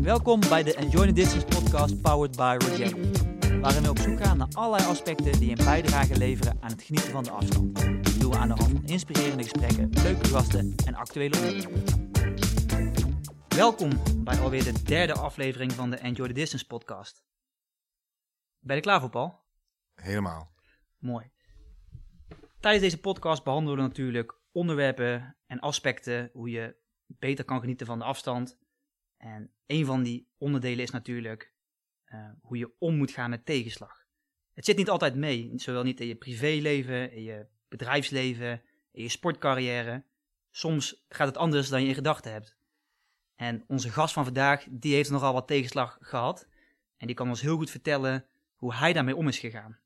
Welkom bij de Enjoy the Distance podcast powered by Rogelli. Waarin we op zoek gaan naar allerlei aspecten die een bijdrage leveren aan het genieten van de afstand. Dat doen we aan de hand van inspirerende gesprekken, leuke gasten en actuele onderwerpen. Welkom bij alweer de derde aflevering van de Enjoy the Distance podcast. Ben je er klaar voor, Paul? Helemaal. Mooi. Tijdens deze podcast behandelen we natuurlijk onderwerpen en aspecten hoe je beter kan genieten van de afstand. En een van die onderdelen is natuurlijk eh, hoe je om moet gaan met tegenslag. Het zit niet altijd mee, zowel niet in je privéleven, in je bedrijfsleven, in je sportcarrière. Soms gaat het anders dan je in gedachten hebt. En onze gast van vandaag, die heeft nogal wat tegenslag gehad. En die kan ons heel goed vertellen hoe hij daarmee om is gegaan.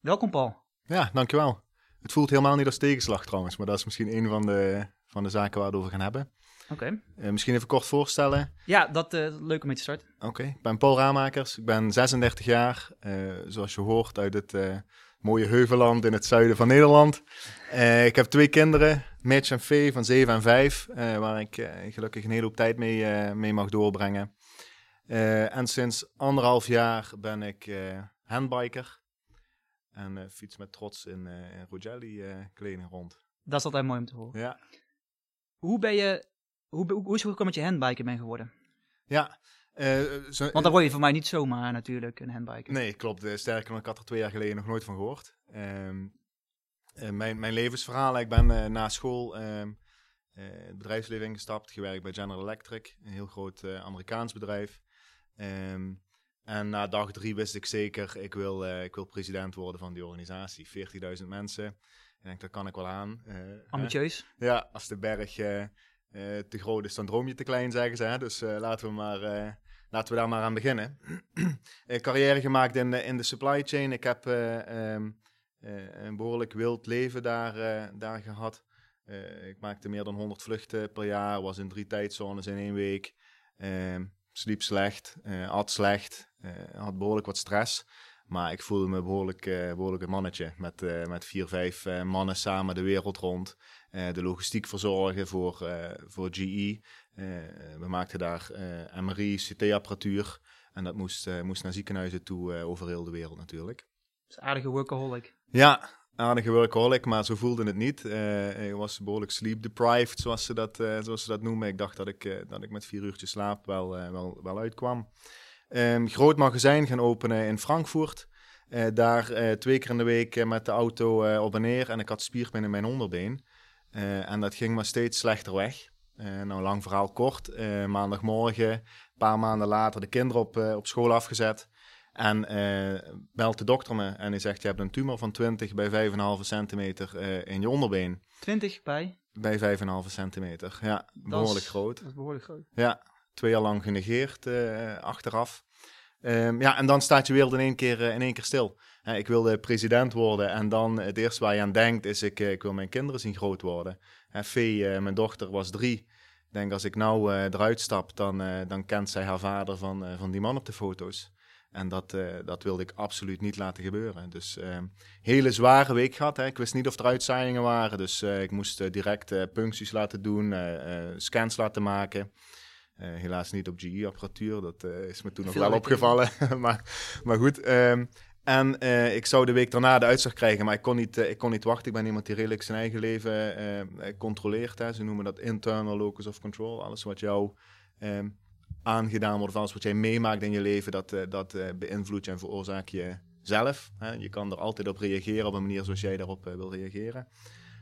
Welkom Paul. Ja, dankjewel. Het voelt helemaal niet als tegenslag trouwens, maar dat is misschien een van de, van de zaken waar we het over gaan hebben. Oké. Uh, misschien even kort voorstellen. Ja, dat uh, leuk om mee te starten. Oké, ik ben Paul Raamakers. Ik ben 36 jaar, uh, zoals je hoort, uit het mooie Heuvelland in het zuiden van Nederland. ik heb twee kinderen, Mitch en Fee van 7 en 5, waar ik gelukkig een hele hoop tijd mee, mee mag doorbrengen. en sinds anderhalf jaar ben ik handbiker. En fiets met trots in, in Rogelli kleding rond. Dat is altijd mooi om te horen. Ja. Hoe ben je, hoe, hoe is het gekomen dat je handbiker bent geworden? Ja. Zo, Want dan word je voor mij niet zomaar natuurlijk een handbiker. Nee, klopt. sterker nog, ik had er twee jaar geleden nog nooit van gehoord. Um, mijn, mijn levensverhaal, ik ben na school um, het bedrijfsleven ingestapt, gewerkt bij General Electric, een heel groot Amerikaans bedrijf. Um, en na dag drie wist ik zeker, ik wil, ik wil president worden van die organisatie. 40.000 mensen. Ik denk, dat kan ik wel aan. Ambitieus? Ja, als de berg te groot is, dan droom je te klein, zeggen ze. Hè? Dus laten, we maar, laten we daar maar aan beginnen. carrière gemaakt in de, in de supply chain. Ik heb um, een behoorlijk wild leven daar, daar gehad. ik maakte meer dan 100 vluchten per jaar, was in drie tijdzones in één week. Ehm, sliep slecht, at slecht, had behoorlijk wat stress. Maar ik voelde me behoorlijk, uh, behoorlijk een mannetje. Met, met vier, vijf mannen samen de wereld rond. de logistiek verzorgen voor, voor GE. we maakten daar MRI, CT-apparatuur. En dat moest, moest naar ziekenhuizen toe over heel de wereld natuurlijk. Is aardige workaholic. Ja, aardige workaholic, maar zo voelde het niet. Ik was behoorlijk sleep deprived, zoals ze dat, zoals ze dat noemen. Ik dacht dat ik, dat ik met vier uurtjes slaap wel, wel, wel uitkwam. Um, groot magazijn gaan openen in Frankfurt. daar twee keer in de week met de auto op en neer. En ik had spierpijn in mijn onderbeen. en dat ging maar steeds slechter weg. nou, lang verhaal kort. maandagmorgen, een paar maanden later, de kinderen op, op school afgezet. En uh, belt de dokter me en hij zegt: Je hebt een tumor van 20 bij 5,5 centimeter uh, in je onderbeen. 20 bij? Bij 5,5 centimeter, ja. Behoorlijk is, groot. Dat is behoorlijk groot. Ja, twee jaar lang genegeerd uh, achteraf. Um, ja, en dan staat je wereld in één keer, in één keer stil. ik wilde president worden en dan het eerste waar je aan denkt is: ik, ik wil mijn kinderen zien groot worden. Fee, mijn dochter, was drie. Ik denk, als ik nou eruit stap, dan, dan kent zij haar vader van, van die man op de foto's. En dat, dat wilde ik absoluut niet laten gebeuren. Dus uh, hele zware week gehad. Hè. Ik wist niet of er uitzaaiingen waren. Dus ik moest direct puncties laten doen, scans laten maken. Helaas niet op GE-apparatuur. Dat is me toen nog wel opgevallen. maar, maar goed. Um, en ik zou de week daarna de uitslag krijgen, maar ik kon niet, ik kon niet wachten. Ik ben iemand die redelijk zijn eigen leven controleert. Hè. Ze noemen dat internal locus of control. Alles wat jou... Um, aangedaan wordt, of alles wat jij meemaakt in je leven, dat, dat beïnvloedt en veroorzaakt je zelf. Hè? Je kan er altijd op reageren op een manier zoals jij daarop wil reageren.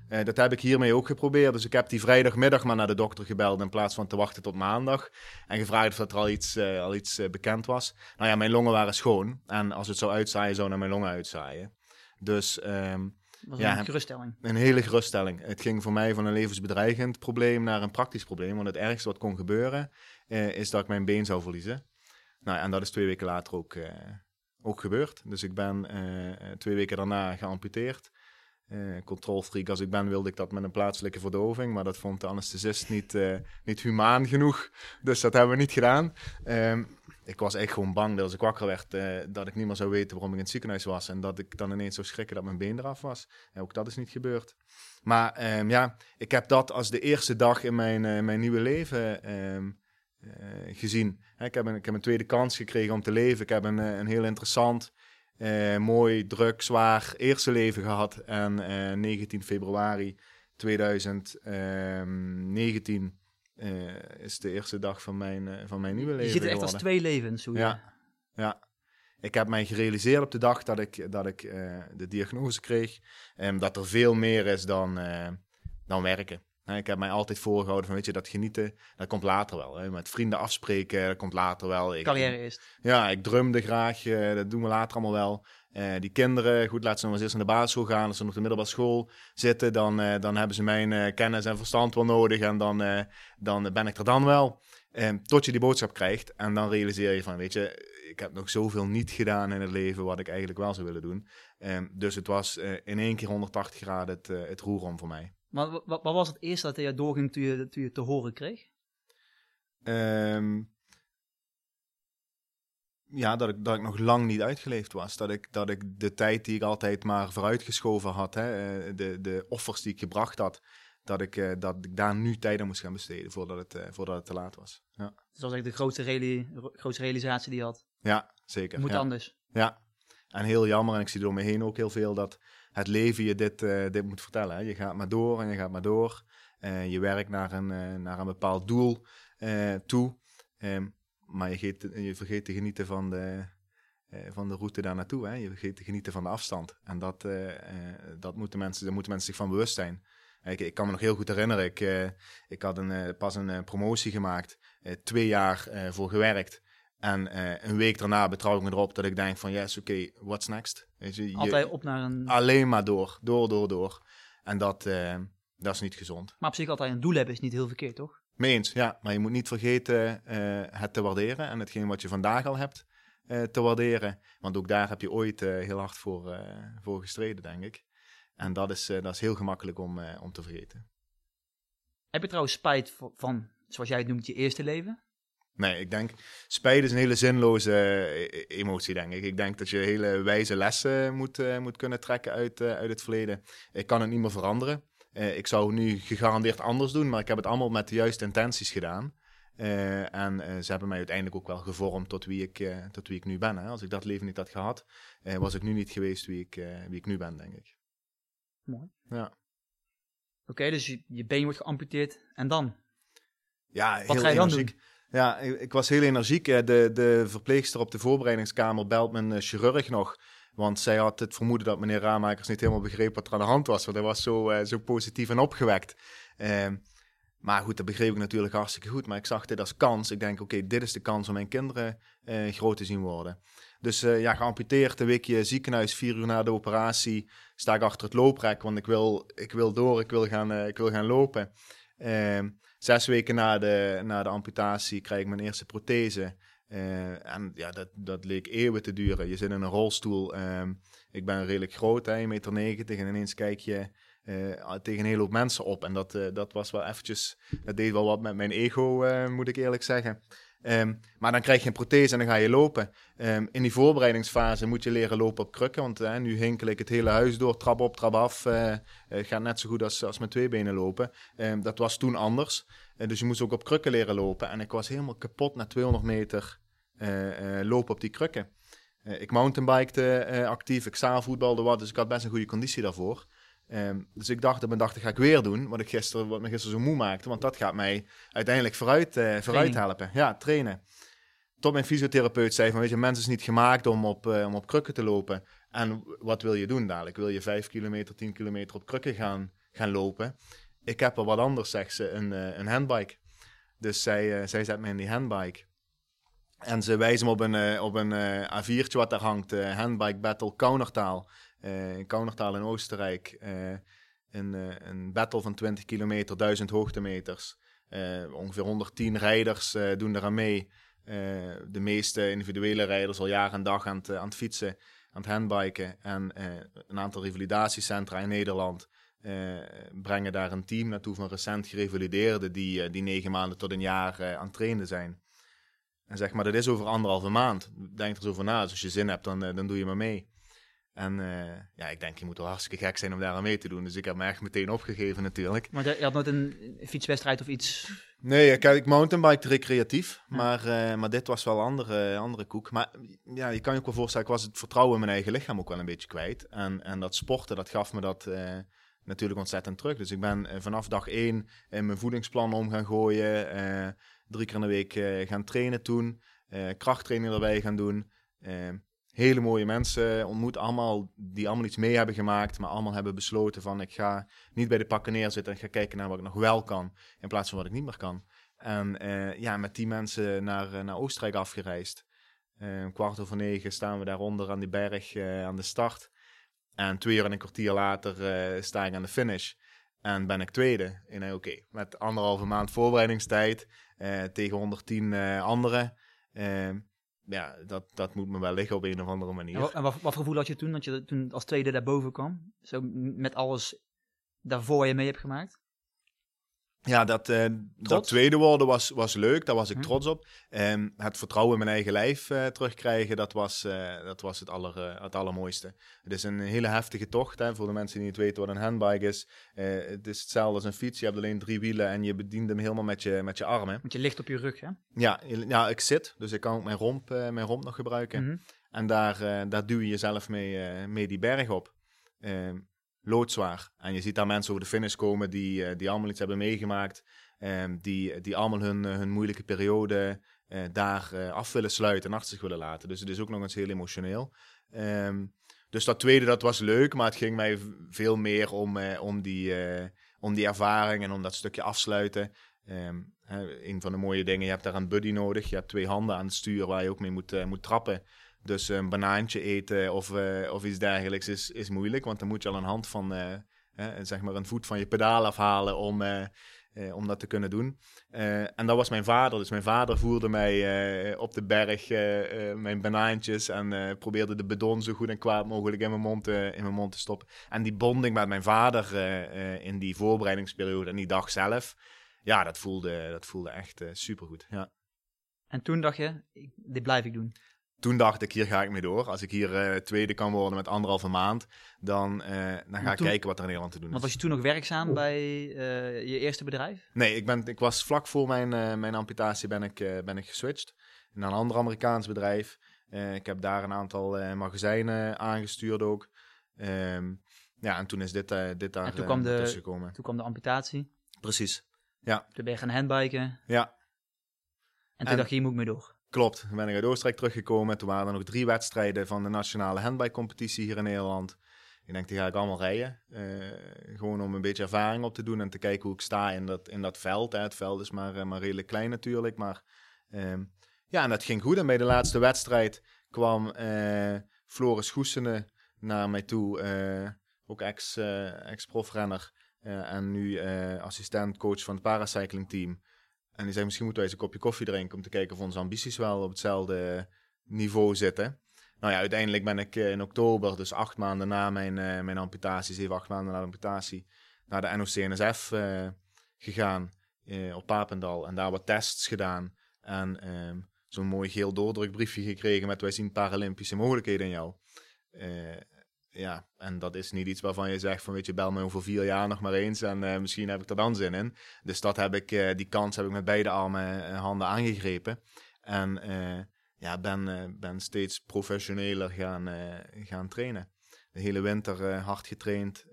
Dat heb ik hiermee ook geprobeerd. Dus ik heb die vrijdagmiddag maar naar de dokter gebeld in plaats van te wachten tot maandag. En gevraagd of er al iets, al iets bekend was. Nou ja, mijn longen waren schoon. En als het zou uitzaaien, zou naar mijn longen uitzaaien. Dus... Um, was ja, een geruststelling. Een hele geruststelling. Het ging voor mij van een levensbedreigend probleem naar een praktisch probleem. Want het ergste wat kon gebeuren, is dat ik mijn been zou verliezen. Nou, en dat is twee weken later ook, ook gebeurd. Dus ik ben twee weken daarna geamputeerd. Controlfreak als ik ben, wilde ik dat met een plaatselijke verdoving. Maar dat vond de anesthesist niet, niet humaan genoeg. Dus dat hebben we niet gedaan. Um, ik was echt gewoon bang dat als ik wakker werd, dat ik niet meer zou weten waarom ik in het ziekenhuis was. En dat ik dan ineens zou schrikken dat mijn been eraf was. En ook dat is niet gebeurd. Maar um, ja, ik heb dat als de eerste dag in mijn, mijn nieuwe leven uh, gezien. ik, heb een, ik heb een tweede kans gekregen om te leven. Ik heb een, een heel interessant, mooi, druk, zwaar eerste leven gehad. En 19 februari 2019 is de eerste dag van mijn, van mijn nieuwe leven. Je ziet het echt als twee levens. Hoe ja, ja. Ik heb mij gerealiseerd op de dag dat ik, dat ik de diagnose kreeg. Um, dat er veel meer is dan, dan werken. Ik heb mij altijd voorgehouden van, weet je, dat genieten, dat komt later wel. Hè. Met vrienden afspreken, dat komt later wel. Ik, Carrière is. Ja, ik drumde graag, uh, dat doen we later allemaal wel. Uh, die kinderen, goed, laten ze nog eens eerst naar de basisschool gaan. Als ze nog op de middelbare school zitten, dan, uh, dan hebben ze mijn kennis en verstand wel nodig. En dan, dan ben ik er dan wel. Tot je die boodschap krijgt. En dan realiseer je van, weet je, ik heb nog zoveel niet gedaan in het leven wat ik eigenlijk wel zou willen doen. Dus het was in één keer 180 graden het, het roer om voor mij. Maar wat, wat, was het eerste dat je doorging toen je, toen je te horen kreeg? Um, ja, dat ik, dat ik nog lang niet uitgeleefd was. Dat ik, dat ik de tijd die ik altijd maar vooruitgeschoven had, hè, eh, de, de offers die ik gebracht had, dat ik, uh, dat ik daar nu tijd aan moest gaan besteden voordat het, uh, voordat het te laat was. Ja. Dus dat was eigenlijk de grootste, reali grootste realisatie die je had? Ja, zeker. Moet ja. anders. Ja, en heel jammer, en ik zie door me heen ook heel veel, dat het leven je dit, uh, dit moet vertellen. Hè. Je gaat maar door en je gaat maar door. Uh, je werkt naar een, uh, naar een bepaald doel toe. Um, maar je, je, vergeet te genieten van de, van de route daar naartoe. Je vergeet te genieten van de afstand. En dat, dat moeten mensen, daar moeten mensen zich van bewust zijn. Ik, ik kan me nog heel goed herinneren, ik, ik had een, pas een promotie gemaakt, twee jaar voor gewerkt. En uh, een week daarna betrouw ik me erop dat ik denk van, yes, oké, okay, what's next? Weet je, Altijd op naar een... Alleen maar door, door, door, door. En dat, uh, dat is niet gezond. Maar op zich altijd een doel hebben is niet heel verkeerd, toch? Meens, ja. Maar je moet niet vergeten uh, het te waarderen en hetgeen wat je vandaag al hebt te waarderen. Want ook daar heb je ooit heel hard voor, voor gestreden, denk ik. En dat is, dat is heel gemakkelijk om, om te vergeten. Heb je trouwens spijt van, zoals jij het noemt, je eerste leven? Nee, ik denk, spijt is een hele zinloze eh, emotie, denk ik. Ik denk dat je hele wijze lessen moet, uh, moet kunnen trekken uit, uh, uit het verleden. Ik kan het niet meer veranderen. Uh, ik zou nu gegarandeerd anders doen, maar ik heb het allemaal met de juiste intenties gedaan. en ze hebben mij uiteindelijk ook wel gevormd tot wie ik, tot wie ik nu ben. Hè. Als ik dat leven niet had gehad, was ik nu niet geweest wie ik, wie ik nu ben, denk ik. Mooi. Ja. Oké, okay, dus je, je been wordt geamputeerd en dan? Ja, heel Wat ga je dan doen? Ja, ik, ik, was heel energiek. De, de verpleegster op de voorbereidingskamer belt mijn uh, chirurg nog. Want zij had het vermoeden dat meneer Raamakers niet helemaal begreep wat er aan de hand was. Want hij was zo, uh, zo positief en opgewekt. Uh, maar goed, dat begreep ik natuurlijk hartstikke goed. Maar ik zag dit als kans. Ik denk, oké, dit is de kans om mijn kinderen eh, groot te zien worden. Dus ja, geamputeerd, een weekje ziekenhuis, vier uur na de operatie, sta ik achter het looprek. Want ik wil, ik wil door, ik wil gaan, ik wil gaan lopen. Ehm, Zes weken na de, na de amputatie krijg ik mijn eerste prothese. Uh, en ja, dat, dat leek eeuwen te duren. Je zit in een rolstoel. Um, ik ben redelijk groot, 1,90 meter. 90, en ineens kijk je uh, tegen een hele hoop mensen op. En dat, uh, dat was wel eventjes... Dat deed wel wat met mijn ego, moet ik eerlijk zeggen. Um, maar dan krijg je een prothese en dan ga je lopen. Um, in die voorbereidingsfase moet je leren lopen op krukken. Want uh, nu hinkel ik het hele huis door, trap op, trap af. Uh, uh, gaat net zo goed als, als met twee benen lopen. Um, dat was toen anders. dus je moest ook op krukken leren lopen. En ik was helemaal kapot na 200 meter lopen op die krukken. ik mountainbikte actief, ik zaalvoetbalde wat. Dus ik had best een goede conditie daarvoor. Um, dus ik dacht op een dag, dat ga ik weer doen, wat, ik gisteren, wat me gisteren zo moe maakte. Want dat gaat mij uiteindelijk vooruit, uh, vooruit helpen. Ja, trainen. Tot mijn fysiotherapeut zei van, weet je, mensen is niet gemaakt om op, uh, om op krukken te lopen. En wat wil je doen dadelijk? Wil je 5 kilometer, 10 kilometer op krukken gaan, gaan lopen? Ik heb er wat anders, zegt ze, een, uh, een handbike. Dus zij, zij zet me in die handbike. En ze wijzen me op een, op een A4'tje wat daar hangt, Handbike Battle Kaunertaal. Eh, in Kaunertaal in Oostenrijk. Eh, een, eh, een battle van 20 kilometer, 1000 hoogtemeters. ongeveer 110 rijders doen eraan mee. de meeste individuele rijders al jaar en dag aan het, aan het fietsen, aan het handbiken. En een aantal revalidatiecentra in Nederland brengen daar een team naartoe van recent gerevalideerden die, die negen maanden tot een jaar aan het trainen zijn. En zeg maar, dat is over anderhalve maand. Denk er zo over na. Als je zin hebt, dan, dan doe je maar mee. En eh, ja, ik denk, je moet wel hartstikke gek zijn om daar aan mee te doen. Dus ik heb me echt meteen opgegeven natuurlijk. Maar je had nooit een fietswedstrijd of iets? Nee, kijk, ik mountainbike recreatief. Maar, uh, maar dit was wel andere, andere koek. Maar ja, je kan je ook wel voorstellen, ik was het vertrouwen in mijn eigen lichaam ook wel een beetje kwijt. En, en dat sporten, dat gaf me dat uh, natuurlijk ontzettend terug. Dus ik ben vanaf dag één in mijn voedingsplan om gaan gooien. drie keer in de week gaan trainen toen. krachttraining erbij gaan doen hele mooie mensen ontmoet, allemaal, die allemaal iets mee hebben gemaakt, maar allemaal hebben besloten van ik ga niet bij de pakken neerzitten en ga kijken naar wat ik nog wel kan, in plaats van wat ik niet meer kan. En uh, ja, met die mensen naar, uh, naar Oostenrijk afgereisd. Uh, kwart over negen staan we daaronder aan die berg aan de start. En twee uur en een kwartier later sta ik aan de finish. En ben ik tweede. En oké, met anderhalve maand voorbereidingstijd tegen 110 anderen ja, dat, dat moet me wel liggen op een of andere manier. En wat, wat, wat gevoel had je toen, dat je toen als tweede daarboven kwam? Zo met alles daarvoor je mee hebt gemaakt? Ja, dat, uh, dat tweede worden was, was leuk, daar was ik hm. trots op. Um, het vertrouwen in mijn eigen lijf uh, terugkrijgen, dat was, uh, dat was het, aller, het allermooiste. Het is een hele heftige tocht, hè, voor de mensen die niet weten wat een handbike is. het is hetzelfde als een fiets, je hebt alleen drie wielen en je bedient hem helemaal met je, met je armen. Met je ligt op je rug, hè? Ja, ja ik zit, dus ik kan ook mijn romp, mijn romp nog gebruiken. Mhm. En daar, daar duw je jezelf mee, mee die berg op. Ehm, loodzwaar. En je ziet daar mensen over de finish komen die, uh, die allemaal iets hebben meegemaakt. Um, die, die allemaal hun, eh, hun moeilijke periode uh, daar af willen sluiten en achter zich willen laten. Dus het is ook nog eens heel emotioneel. Um, dus dat tweede, dat was leuk, maar het ging mij veel meer om, om, die, om die ervaring en om dat stukje afsluiten. Um, een van de mooie dingen, je hebt daar een buddy nodig. Je hebt twee handen aan het stuur waar je ook mee moet, moet trappen. Dus een banaantje eten of, uh, of iets dergelijks is, is moeilijk, want dan moet je al een hand van, uh, zeg maar een voet van je pedaal afhalen om, om dat te kunnen doen. en dat was mijn vader, dus mijn vader voerde mij op de berg mijn banaantjes en probeerde de bedon zo goed en kwaad mogelijk in mijn mond, in mijn mond te stoppen. En die bonding met mijn vader in die voorbereidingsperiode en die dag zelf, ja, dat voelde, dat voelde echt supergoed, ja. En toen dacht je, dit blijf ik doen? Toen dacht ik, hier ga ik mee door. Als ik hier uh, tweede kan worden met anderhalve maand, dan, uh, dan ga ik kijken wat er in Nederland te doen is. Want was je toen nog werkzaam bij uh, je eerste bedrijf? Nee, ik, ben, ik was vlak voor mijn, mijn amputatie ben ik, ben ik geswitcht naar een ander Amerikaans bedrijf. ik heb daar een aantal magazijnen aangestuurd ook. Um, ja, en toen is dit, dit daar en toen kwam de, gekomen. Toen kwam de amputatie? Precies, ja. Toen ben je gaan handbiken? Ja. En toen en, dacht je, hier moet ik mee door? Klopt, ben ik uit Oostenrijk teruggekomen. Toen waren er nog drie wedstrijden van de nationale handbike-competitie hier in Nederland. Ik denk, die ga ik allemaal rijden. Uh, gewoon om een beetje ervaring op te doen en te kijken hoe ik sta in dat, in dat veld. Het veld is maar, eh, maar redelijk klein natuurlijk. Maar uh, ja, en dat ging goed. En bij de laatste wedstrijd kwam uh, Floris Goesene naar mij toe. ook ex-profrenner. Ex en nu assistent-coach van het paracycling team. En die zei, misschien moeten wij eens een kopje koffie drinken om te kijken of onze ambities wel op hetzelfde niveau zitten. Nou ja, uiteindelijk ben ik eh, in oktober, dus acht maanden na mijn, uh, mijn amputatie, zeven, acht maanden na de amputatie, naar de NOC-NSF eh, gegaan op Papendal. En daar wat tests gedaan. En um, zo'n mooi geel doordrukbriefje gekregen met wij zien Paralympische mogelijkheden in jou ja, en dat is niet iets waarvan je zegt van weet je, bel me over vier jaar nog maar eens en uh, misschien heb ik er dan zin in. Dus dat heb ik, uh, die kans heb ik met beide armen en handen aangegrepen. En ja, ben, ben steeds professioneler gaan, gaan trainen. De hele winter hard getraind.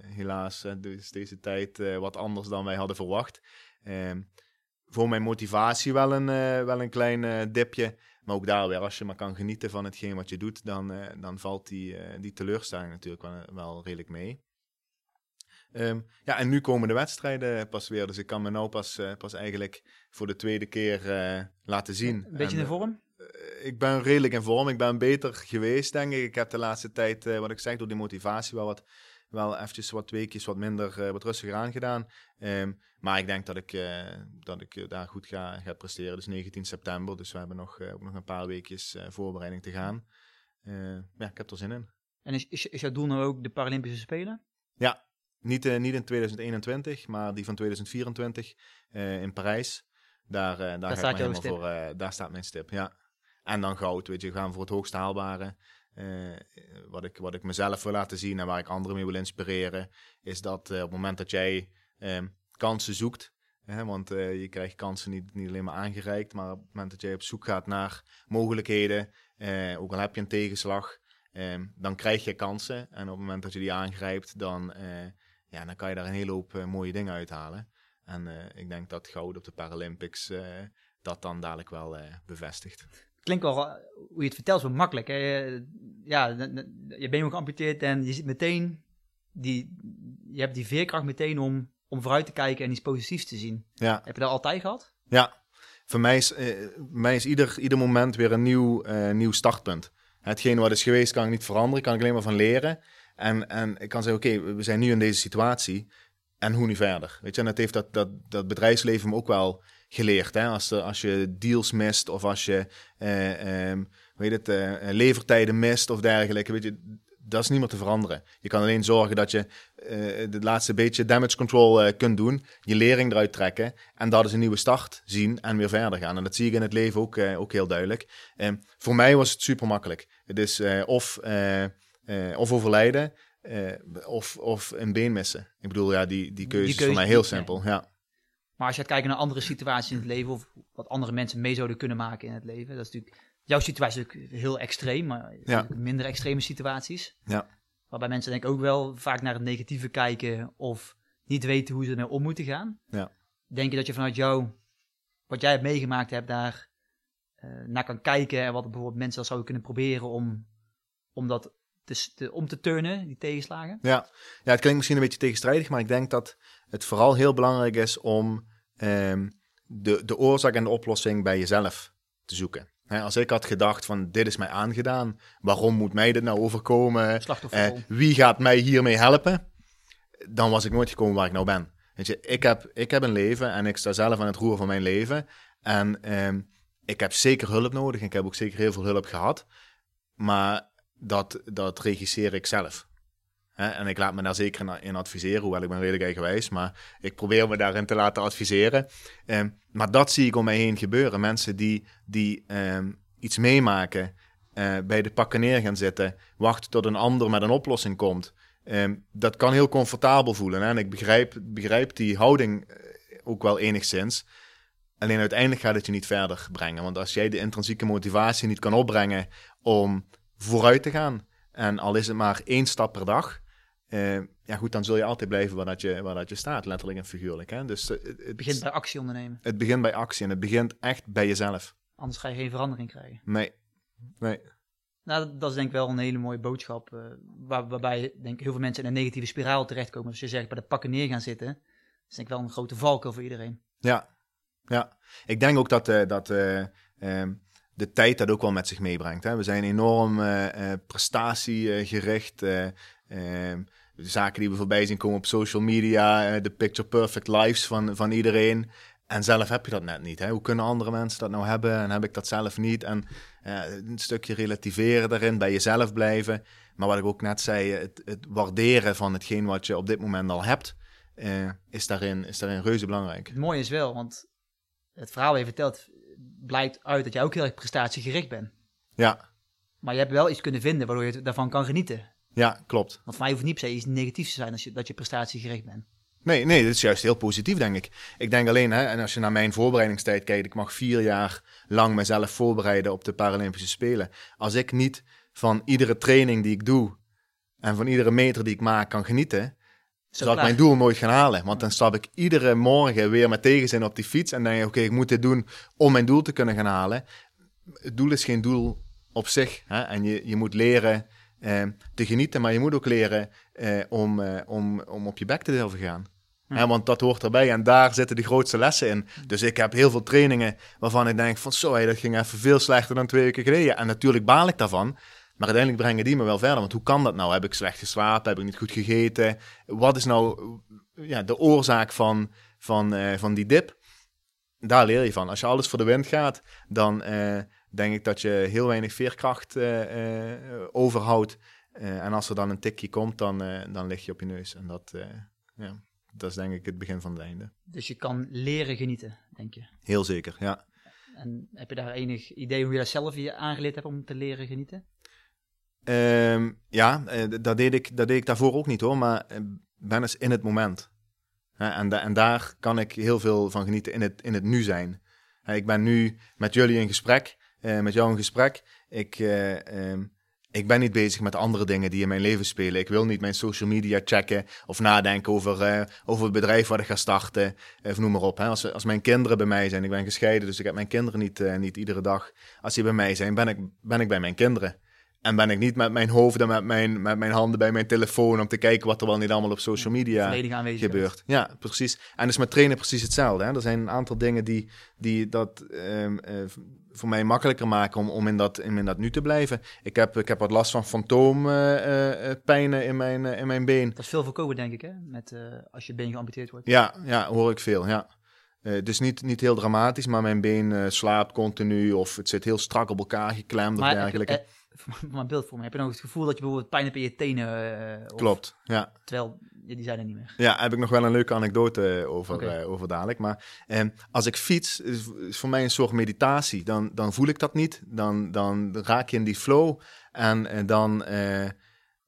helaas is deze tijd wat anders dan wij hadden verwacht. Ehm, voor mijn motivatie wel een, wel een klein dipje. Maar ook daar weer, als je maar kan genieten van hetgeen wat je doet, dan, uh, dan valt die, uh, die teleurstelling natuurlijk wel, wel redelijk mee. Um, ja, en nu komen de wedstrijden pas weer. Dus ik kan me nou pas, uh, pas eigenlijk voor de tweede keer laten zien. Een beetje en, in vorm? ik ben redelijk in vorm. Ik ben beter geweest, denk ik. Ik heb de laatste tijd, wat ik zeg, door die motivatie wel wat wel eventjes wat weekjes wat minder, uh, wat rustiger aangedaan. Um, maar ik denk dat ik, uh, dat ik uh, daar goed ga, ga presteren. Dus 19 september, dus we hebben nog, ook nog een paar weekjes voorbereiding te gaan. ja, ik heb er zin in. En is, is, is jouw doel nou ook de Paralympische Spelen? Ja, niet, niet in 2021, maar die van 2024 in Parijs. Daar, daar, daar, ga ik helemaal voor, daar staat mijn stip, ja. En dan goud, weet je, we gaan voor het hoogst haalbare. Wat, ik, wat ik mezelf wil laten zien en waar ik anderen mee wil inspireren, is dat op het moment dat jij ehm, kansen zoekt, hè, want je krijgt kansen niet, niet alleen maar aangereikt, maar op het moment dat jij op zoek gaat naar mogelijkheden, ook al heb je een tegenslag, ehm, dan krijg je kansen. En op het moment dat je die aangrijpt, dan, ja, dan kan je daar een hele hoop mooie dingen uithalen. En ik denk dat goud op de Paralympics dat dan dadelijk wel bevestigt klinkt wel, eh, hoe je het vertelt, zo makkelijk. Hè? Ja, je bent ook geamputeerd en je ziet meteen, die, je hebt die veerkracht meteen om, om vooruit te kijken en iets positiefs te zien. Ja. Heb je dat altijd gehad? Ja, voor mij is, uh, mij is ieder, ieder moment weer een nieuw, uh, nieuw startpunt. Hetgeen wat is geweest kan ik niet veranderen, kan ik alleen maar van leren. En, en ik kan zeggen, oké, we zijn nu in deze situatie. En hoe nu verder? Weet je, en dat heeft dat, dat, dat bedrijfsleven me ook wel geleerd. Hè? Als, als je deals mist of als je uh, um, weet het, uh, levertijden mist of dergelijke, weet je, dat is niet meer te veranderen. Je kan alleen zorgen dat je uh, het laatste beetje damage control kunt doen, je lering eruit trekken en dat is een nieuwe start zien en weer verder gaan. En dat zie ik in het leven ook, ook heel duidelijk. Um, voor mij was het super makkelijk. Het is of, of overlijden of, of een been missen. Ik bedoel, ja, die, die keuze, die keuze is voor mij heel simpel. Ja. Maar als je gaat kijken naar andere situaties in het leven, of wat andere mensen mee zouden kunnen maken in het leven, dat is natuurlijk, jouw situatie is natuurlijk heel extreem, maar ja. minder extreme situaties. Ja. Waarbij mensen denk ik ook wel vaak naar het negatieve kijken of niet weten hoe ze ermee om moeten gaan. Ja. Denk je dat je vanuit jou, wat jij hebt meegemaakt hebt, daar uh, naar kan kijken en wat bijvoorbeeld mensen zouden kunnen proberen om, om dat te, om te turnen, die tegenslagen? Ja. ja, het klinkt misschien een beetje tegenstrijdig, maar ik denk dat het vooral heel belangrijk is om um, de, de oorzaak en de oplossing bij jezelf te zoeken. als ik had gedacht van dit is mij aangedaan, waarom moet mij dit nou overkomen? Uh, wie gaat mij hiermee helpen? Dan was ik nooit gekomen waar ik nou ben. Weet je, ik heb, ik heb een leven en ik sta zelf aan het roer van mijn leven. En um, ik heb zeker hulp nodig. Ik heb ook zeker heel veel hulp gehad. Maar dat, dat regisseer ik zelf. En ik laat me daar zeker in adviseren, hoewel ik ben redelijk eigenwijs, maar ik probeer me daarin te laten adviseren. Um, maar dat zie ik om mij heen gebeuren. Mensen die, die um, iets meemaken, uh, bij de pakken neer gaan zitten, wachten tot een ander met een oplossing komt. Um, dat kan heel comfortabel voelen. Hè? En ik begrijp, begrijp die houding eh, ook wel enigszins. Alleen uiteindelijk gaat het je niet verder brengen. Want als jij de intrinsieke motivatie niet kan opbrengen om vooruit te gaan, en al is het maar één stap per dag, uh, ja goed, dan zul je altijd blijven waar, dat je, waar dat je staat, letterlijk en figuurlijk. Hè? Dus, uh, het begint bij actie ondernemen. Het begint bij actie en het begint echt bij jezelf. Anders ga je geen verandering krijgen. Nee, nee. Nou, dat is denk ik wel een hele mooie boodschap, uh, waar, waarbij denk heel veel mensen in een negatieve spiraal terechtkomen. Als je zegt bij de pakken neer gaan zitten, dat is denk ik wel een grote valkuil voor iedereen. Ja, ja. Ik denk ook dat, dat um, de tijd dat ook wel met zich meebrengt. Hè? We zijn enorm prestatiegericht. Ehm, de zaken die we voorbij zien komen op social media, eh, de picture perfect lives van, van iedereen. En zelf heb je dat net niet. Hè? Hoe kunnen andere mensen dat nou hebben en heb ik dat zelf niet? En een stukje relativeren daarin, bij jezelf blijven. Maar wat ik ook net zei, het, het waarderen van hetgeen wat je op dit moment al hebt, is, daarin, is daarin reuze belangrijk. Het mooie is wel, want het verhaal dat je vertelt blijkt uit dat jij ook heel erg prestatiegericht bent. Ja. Maar je hebt wel iets kunnen vinden waardoor je daarvan kan genieten. Ja, klopt. Want voor mij hoeft niet per se iets negatiefs te zijn als je, dat je prestatiegericht bent. Nee, nee, dat is juist heel positief, denk ik. Ik denk alleen, hè, en als je naar mijn voorbereidingstijd kijkt, ik mag vier jaar lang mezelf voorbereiden op de Paralympische Spelen. Als ik niet van iedere training die ik doe en van iedere meter die ik maak kan genieten, Zo zal ik mijn doel nooit gaan halen. Want dan stap ik iedere morgen weer met tegenzin op die fiets en denk ik, oké, ik moet dit doen om mijn doel te kunnen gaan halen. Het doel is geen doel op zich. Hè? En je, je moet leren uh, te genieten, maar je moet ook leren uh, om, uh, om, om op je bek te durven gaan. Ja. want dat hoort erbij en daar zitten de grootste lessen in. Dus ik heb heel veel trainingen waarvan ik denk van zo, dat ging even veel slechter dan twee weken geleden. En natuurlijk baal ik daarvan. Maar uiteindelijk brengen die me wel verder. Want hoe kan dat nou? Heb ik slecht geslapen? Heb ik niet goed gegeten? Wat is nou ja, de oorzaak van, van, uh, van die dip? Daar leer je van. Als je alles voor de wind gaat, dan, uh, denk ik dat je heel weinig veerkracht uh, overhoudt. En als er dan een tikje komt, dan, dan lig je op je neus. En dat, ja, dat is denk ik het begin van het einde. Dus je kan leren genieten, denk je? Heel zeker, ja. En heb je daar enig idee hoe je dat zelf je aangeleerd hebt om te leren genieten? Ehm, ja, eh, dat, deed ik, dat deed ik daarvoor ook niet hoor, maar eh, ben eens in het moment. En, en daar kan ik heel veel van genieten, in het, in het nu zijn. Ik ben nu met jullie in gesprek, eh, met jou in gesprek. Ik, eh, ehm, ik ben niet bezig met andere dingen die in mijn leven spelen. Ik wil niet mijn social media checken of nadenken over, over het bedrijf wat ik ga starten. Of noem maar op. Hè. Als, als mijn kinderen bij mij zijn, ik ben gescheiden, dus ik heb mijn kinderen niet, niet iedere dag. Als die bij mij zijn, ben ik, ben ik bij mijn kinderen. En ben ik niet met mijn hoofd en met mijn, met mijn handen bij mijn telefoon om te kijken wat er wel niet allemaal op social media gebeurt. Ja, precies. En dus met trainen precies hetzelfde. Hè. Er zijn een aantal dingen die, die dat ehm, eh, voor mij makkelijker maken om, om in, dat, in, in dat nu te blijven. Ik heb, ik heb wat last van fantoompijnen in, mijn, eh, in mijn been. Dat is veel voorkomen, denk ik, hè? Met, eh, als je been geamputeerd wordt. Ja, ja, hoor ik veel, ja. Eh, dus niet, niet heel dramatisch, maar mijn been eh, slaapt continu of het zit heel strak op elkaar geklemd of dergelijke. Voor mijn beeld voor me. Heb je nog het gevoel dat je bijvoorbeeld pijn hebt in je tenen? eh, of- Klopt, ja. Terwijl, ja, die zijn er niet meer. Ja, heb ik nog wel een leuke anekdote over, eh, over dadelijk. Maar eh, als ik fiets, is, is voor mij een soort meditatie. Dan, dan voel ik dat niet. Dan, dan raak je in die flow. En eh, dan,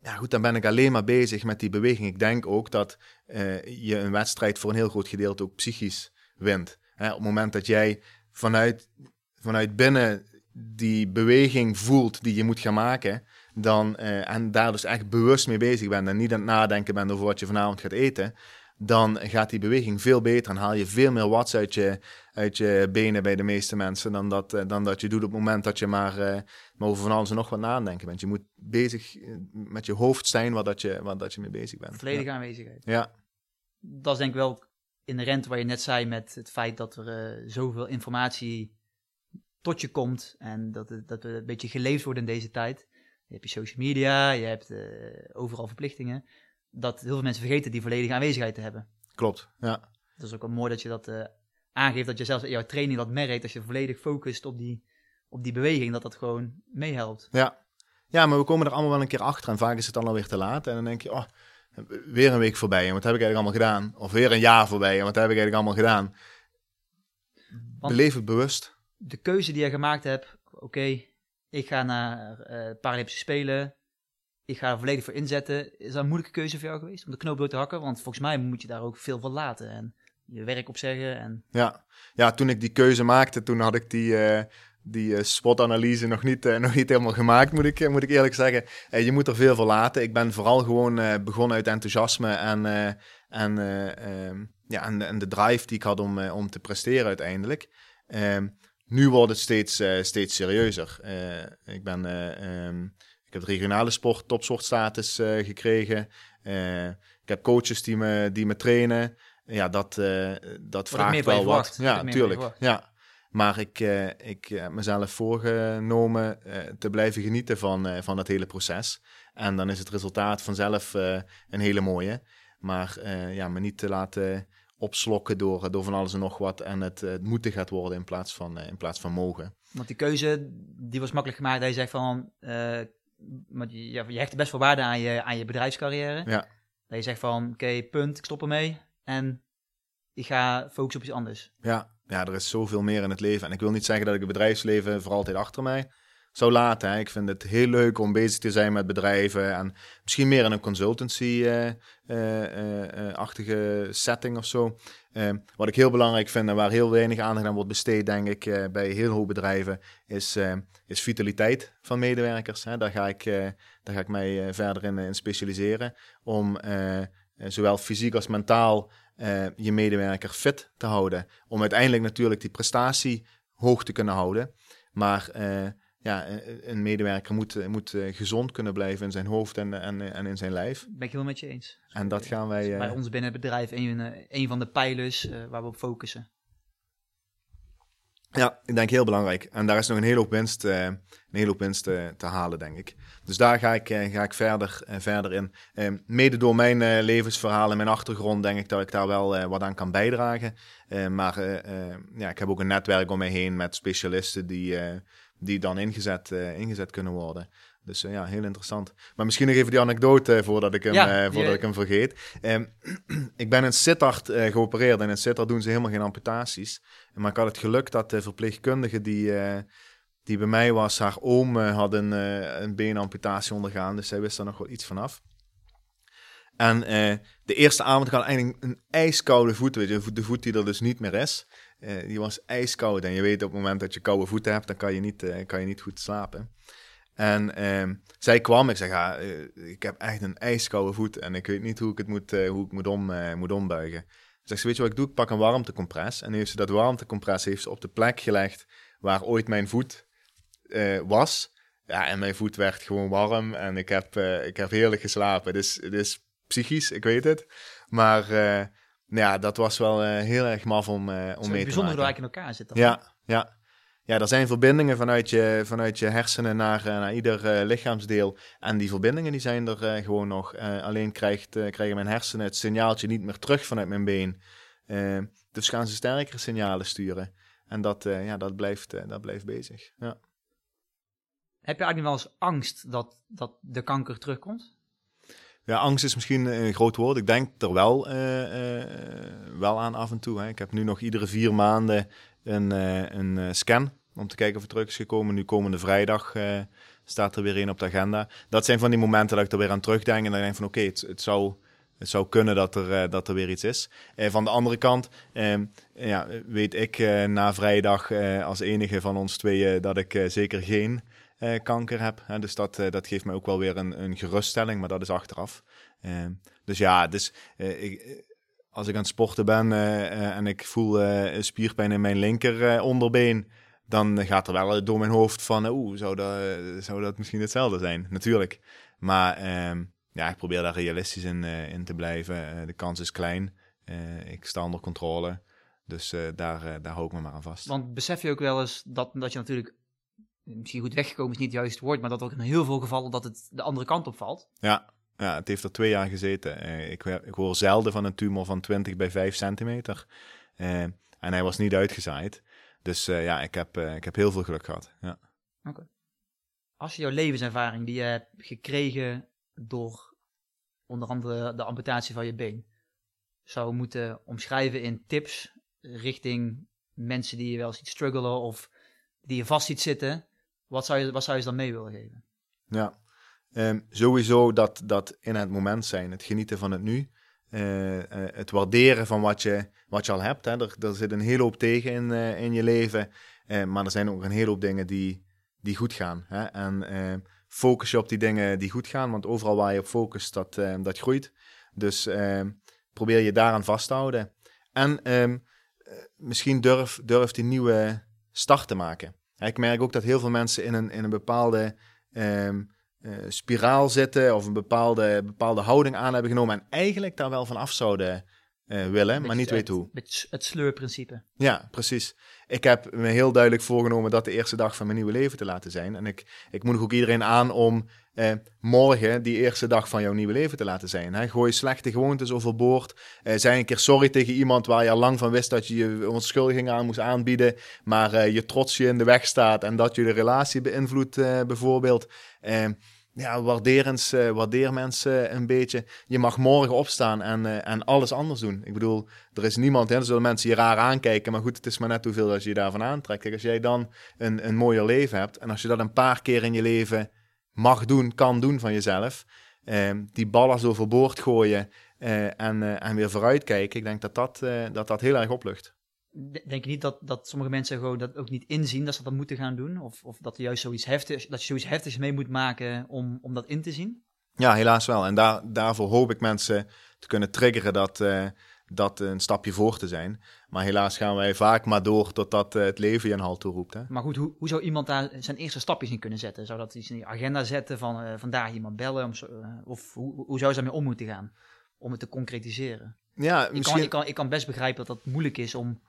ja, goed, dan ben ik alleen maar bezig met die beweging. Ik denk ook dat je een wedstrijd voor een heel groot gedeelte ook psychisch wint. Hè, op het moment dat jij vanuit, vanuit binnen die beweging voelt die je moet gaan maken, dan, eh, en daar dus echt bewust mee bezig bent en niet aan het nadenken bent over wat je vanavond gaat eten, dan gaat die beweging veel beter en haal je veel meer watts uit je, uit je benen bij de meeste mensen dan dat, eh, dan dat je doet op het moment dat je maar, eh, maar over van alles en nog wat nadenken bent. Je moet bezig met je hoofd zijn waar dat je, waar dat je mee bezig bent. Volledige aanwezigheid. Ja, Dat is denk ik wel inherent waar je net zei met het feit dat er zoveel informatie tot je komt. En dat, het- dat we een beetje geleefd worden in deze tijd. Je hebt je social media, je hebt eh, overal verplichtingen. Dat heel veel mensen vergeten die volledige aanwezigheid te hebben. klopt. Ja. Dat is ook wel mooi dat je dat eh, aangeeft. Dat je zelfs in jouw training dat merkt. Als je volledig focust op die, op die beweging. Dat dat gewoon meehelpt. Ja. ja, maar we komen er allemaal wel een keer achter en vaak is het dan alweer te laat. En dan denk je, oh, weer een week voorbij en wat heb ik eigenlijk allemaal gedaan? Of weer een jaar voorbij en wat heb ik eigenlijk allemaal gedaan? Want- Beleef het bewust. De keuze die je gemaakt hebt, oké, ik ga naar Paralympische Spelen, ik ga er volledig voor inzetten. Is dat een moeilijke keuze voor jou geweest om de knoop door te hakken? Want volgens mij moet je daar ook veel van laten en je werk opzeggen. En Ja. ja, toen ik die keuze maakte, toen had ik die, eh die eh, SWOT-analyse nog, niet, nog niet helemaal gemaakt, moet ik, moet ik eerlijk zeggen. Je moet er veel voor laten. Ik ben vooral gewoon begonnen uit enthousiasme en, en, eh, ehm, ja, en, en de drive die ik had om, om te presteren uiteindelijk. Nu wordt het steeds, eh, steeds serieuzer. Eh, ik, ben, eh, ehm, ik heb de regionale sport topsportstatus gekregen. Ik heb coaches die me, die me trainen. Ja, dat, dat vraagt wel wat. Ja, meer van je tuurlijk. verwacht. Ja. Maar ik, ik heb mezelf voorgenomen te blijven genieten van, van dat hele proces. En dan is het resultaat vanzelf een hele mooie. Maar ja, me niet te laten opslokken door, door van alles en nog wat. En het, het moeten gaat worden in plaats van, eh, in plaats van mogen. want die keuze, die was makkelijk gemaakt. Dat je zegt van, eh, want je, ja, je hecht best veel waarde aan je, aan je bedrijfscarrière. Ja. Dat je zegt van, oké, punt, ik stop ermee en ik ga focussen op iets anders. Ja, ja, er is zoveel meer in het leven. En ik wil niet zeggen dat ik het bedrijfsleven voor altijd achter mij zou laten. Hè. Ik vind het heel leuk om bezig te zijn met bedrijven. En misschien meer in een consultancy-achtige setting of zo. Eh, wat ik heel belangrijk vind en waar heel weinig aandacht aan wordt besteed, denk ik, eh, bij heel veel bedrijven, is, eh, is vitaliteit van medewerkers. Hè. Daar, ga ik, eh, daar ga ik mij eh, verder in, in specialiseren. Om eh, eh, zowel fysiek als mentaal eh, je medewerker fit te houden. Om uiteindelijk natuurlijk die prestatie hoog te kunnen houden. Maar eh, ja, een- medewerker moet, eh, moet eh, gezond kunnen blijven in zijn hoofd en, en, en in zijn lijf. Ben ik heel met je eens. En dat gaan wij. eh, bij ons binnen het bedrijf een, een van de pijlers waar we op focussen. Ja, ik denk heel belangrijk. En daar is nog een hele hoop winst, een hele hoop winst te halen, denk ik. Dus daar ga ik, ga ik verder, verder in. Eh, mede door mijn levensverhaal en mijn achtergrond denk ik dat ik daar wel wat aan kan bijdragen. Eh, maar ja, ik heb ook een netwerk om me heen met specialisten die, die dan ingezet, eh, ingezet kunnen worden. Dus eh, ja, heel interessant. Maar misschien nog even die anekdote eh, voordat ik hem, Ja, voordat ik hem vergeet. Ehm, ik ben in Sittard geopereerd en in Sittard doen ze helemaal geen amputaties. Maar ik had het geluk dat de verpleegkundige die, die bij mij was, haar oom had een, een beenamputatie ondergaan, dus zij wist er nog wel iets vanaf. En de eerste avond had eigenlijk een ijskoude voet, weet je, de voet die er dus niet meer is. Die was ijskoud en je weet op het moment dat je koude voeten hebt, dan kan je niet, kan je niet goed slapen. En ehm, zij kwam, ik zeg, ja, ik heb echt een ijskoude voet en ik weet niet hoe ik het moet, hoe ik moet, om, moet ombuigen. Zegt ze, weet je wat ik doe? Ik pak een warmtecompress. En heeft ze dat warmtecompress heeft ze op de plek gelegd waar ooit mijn voet was. Ja, en mijn voet werd gewoon warm en ik heb, ik heb heerlijk geslapen. Dus het is psychisch, ik weet het. Maar ja, dat was wel heel erg maf om, om mee te maken. bijzonder hoe in elkaar zit. Ja, ja ja, er zijn verbindingen vanuit je, vanuit je hersenen naar, eh, naar ieder uh, lichaamsdeel. En die verbindingen die zijn er uh, gewoon nog. Uh, alleen krijgt, krijgen mijn hersenen het signaaltje niet meer terug vanuit mijn been. dus gaan ze sterkere signalen sturen. En dat, ja, dat, blijft, dat blijft bezig. Ja. Heb je eigenlijk wel eens angst dat, dat de kanker terugkomt? Ja, angst is misschien een groot woord. Ik denk er wel, wel aan af en toe. Hè. Ik heb nu nog iedere vier maanden een, een scan om te kijken of het terug is gekomen. Nu komende vrijdag staat er weer een op de agenda. Dat zijn van die momenten dat ik er weer aan terugdenk en dan denk van oké, het, het, zou, het zou kunnen dat er, dat er weer iets is. Van de andere kant ehm, ja, weet ik na vrijdag als enige van ons tweeën dat ik zeker geen kanker heb. Dus dat, dat geeft mij ook wel weer een, een geruststelling, maar dat is achteraf. Ehm, dus ja, dus, ik, als ik aan het sporten ben en ik voel spierpijn in mijn linker onderbeen dan gaat er wel door mijn hoofd van, oeh, zou dat, zou dat misschien hetzelfde zijn? Natuurlijk. Maar ehm, ja, ik probeer daar realistisch in, in te blijven. De kans is klein. Ik sta onder controle. Dus daar, daar hou ik me maar aan vast. Want besef je ook wel eens dat, dat je natuurlijk, misschien goed weggekomen is niet het juiste woord, maar dat ook in heel veel gevallen dat het de andere kant op valt? Ja, ja het heeft er twee jaar gezeten. ik, ik hoor zelden van een tumor van 20 bij 5 centimeter. en hij was niet uitgezaaid. Dus uh, ja, ik heb, ik heb heel veel geluk gehad. Ja. Oké. Als je jouw levenservaring die je hebt gekregen door onder andere de amputatie van je been zou moeten omschrijven in tips richting mensen die je wel ziet struggelen of die je vast ziet zitten, wat zou je, wat zou je dan mee willen geven? Ja, um, sowieso dat, dat in het moment zijn, het genieten van het nu. Uh, uh, het waarderen van wat je, wat je al hebt. Hè. Er, er zit een hele hoop tegen in, uh, in je leven. maar er zijn ook een hele hoop dingen die, die goed gaan. Hè. En focus je op die dingen die goed gaan. Want overal waar je op focust, dat, dat groeit. Dus probeer je daaraan vast te houden. En misschien durf, durf die nieuwe start te maken. Ik merk ook dat heel veel mensen in een, in een bepaalde um, uh, spiraal zitten of een bepaalde, bepaalde houding aan hebben genomen en eigenlijk daar wel van af zouden uh, willen, maar niet weten hoe. Het, het sleurprincipe. Ja, precies. Ik heb me heel duidelijk voorgenomen dat de eerste dag van mijn nieuwe leven te laten zijn. En ik, ik moedig ook iedereen aan om eh, morgen die eerste dag van jouw nieuwe leven te laten zijn. Hè? Gooi slechte gewoontes overboord. Zei een keer sorry tegen iemand waar je al lang van wist dat je je onschuldiging aan moest aanbieden. Maar uh, je trots je in de weg staat en dat je de relatie beïnvloedt bijvoorbeeld. ja, waardeer, eens, waardeer mensen een beetje. Je mag morgen opstaan en, en alles anders doen. Ik bedoel, er is niemand, hè, er zullen mensen je raar aankijken. Maar goed, het is maar net hoeveel dat je je daarvan aantrekt. Als jij dan een, een mooier leven hebt en als je dat een paar keer in je leven mag doen, kan doen van jezelf. Uh, die ballast overboord gooien uh, en, uh, en weer vooruitkijken. Ik denk dat dat, eh, dat, dat heel erg oplucht. Denk je niet dat, dat sommige mensen gewoon dat ook niet inzien dat ze dat moeten gaan doen? Of, of dat, je juist zoiets heftigs, dat je zoiets heftigs mee moet maken om, om dat in te zien? Ja, helaas wel. En daar, daarvoor hoop ik mensen te kunnen triggeren dat, dat een stapje voor te zijn. Maar helaas gaan wij vaak maar door totdat uh, het leven je een halt toeroept. Hè? Maar goed, hoe, hoe zou iemand daar zijn eerste stapjes in kunnen zetten? Zou dat iets in die agenda zetten van uh, vandaag iemand bellen? Om, uh, of hoe, hoe zou ze daarmee om moeten gaan? Om het te concretiseren. Ja, ik, misschien... kan, ik, kan, ik kan best begrijpen dat dat moeilijk is om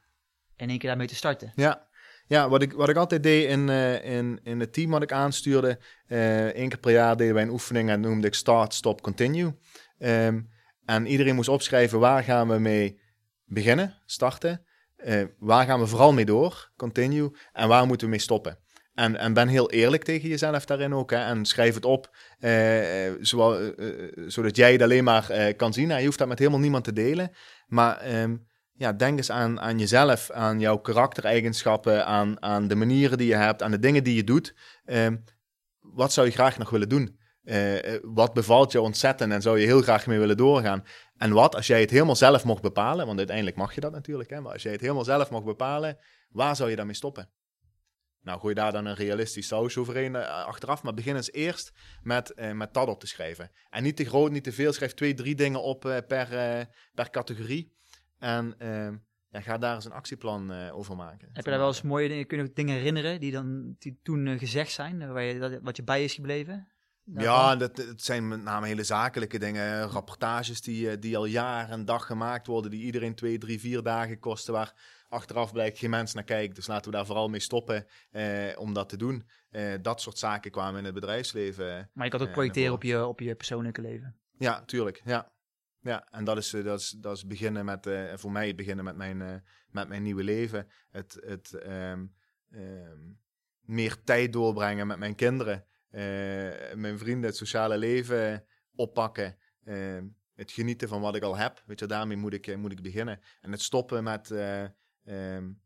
in één keer daarmee te starten. Ja, ja, wat ik, wat ik altijd deed in, uh, in, in het team wat ik aanstuurde, uh, één keer per jaar deden wij een oefening en noemde ik Start, Stop, Continue. Um, en iedereen moest opschrijven waar gaan we mee beginnen, starten. Uh, waar gaan we vooral mee door, continue. En waar moeten we mee stoppen. En, en ben heel eerlijk tegen jezelf daarin ook. Hè, en schrijf het op, zowel, uh, zodat jij het alleen maar kan zien. Nou, je hoeft dat met helemaal niemand te delen. Maar um, ja, denk eens aan, aan jezelf, aan jouw karaktereigenschappen, aan, aan de manieren die je hebt, aan de dingen die je doet. Ehm, wat zou je graag nog willen doen? Eh, eh, wat bevalt je ontzettend en zou je heel graag mee willen doorgaan? En wat, als jij het helemaal zelf mocht bepalen, want uiteindelijk mag je dat natuurlijk, hè, maar als jij het helemaal zelf mocht bepalen, waar zou je daarmee stoppen? Nou, gooi daar dan een realistisch saus overheen uh, achteraf, maar begin eens eerst met, met dat op te schrijven. En niet te groot, niet te veel, schrijf twee, drie dingen op per, per categorie. En ehm, ja, ga daar eens een actieplan over maken. Heb je daar wel eens mooie dingen, kunnen dingen herinneren die, dan, die toen gezegd zijn, waar je, dat, wat je bij is gebleven? Ja, dat, het zijn met name hele zakelijke dingen. Rapportages die, die al jaar en dag gemaakt worden, die iedereen twee, drie, vier dagen kosten, waar achteraf blijkt geen mens naar kijkt. Dus laten we daar vooral mee stoppen eh, om dat te doen. Eh, dat soort zaken kwamen in het bedrijfsleven. Maar je kan het ook projecteren op je, op je persoonlijke leven. Ja, tuurlijk. Ja. Ja, en dat is, dat is, dat is beginnen met, uh, voor mij het beginnen met mijn, uh, met mijn nieuwe leven. Het, het um, um, meer tijd doorbrengen met mijn kinderen. Uh, mijn vrienden, het sociale leven oppakken. Ehm, het genieten van wat ik al heb. Weet je, daarmee moet ik, moet ik beginnen. En het stoppen met, um,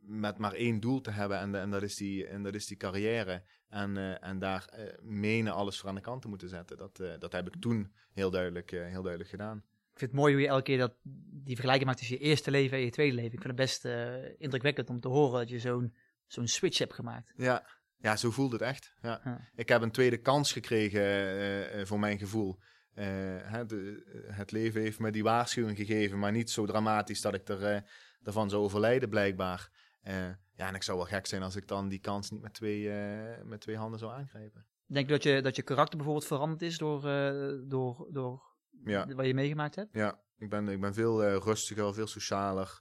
met maar één doel te hebben en, en, dat, is die, en dat is die carrière. En, uh, en daar uh, menen alles voor aan de kant te moeten zetten. Dat, uh, dat heb ik toen heel duidelijk, heel duidelijk gedaan. Ik vind het mooi hoe je elke keer dat, die vergelijking maakt tussen je eerste leven en je tweede leven. Ik vind het best indrukwekkend om te horen dat je zo'n zo'n switch hebt gemaakt. Ja. Ja, zo voelt het echt. Ja. ja. Ik heb een tweede kans gekregen voor mijn gevoel. Hè, de, het leven heeft me die waarschuwing gegeven, maar niet zo dramatisch dat ik er daarvan zou overlijden, blijkbaar. Ja, en ik zou wel gek zijn als ik dan die kans niet met twee, met twee handen zou aangrijpen. Denk je dat je, dat je karakter bijvoorbeeld veranderd is door, door, door ja. wat je meegemaakt hebt? Ja, ik ben, ik ben veel rustiger, veel socialer.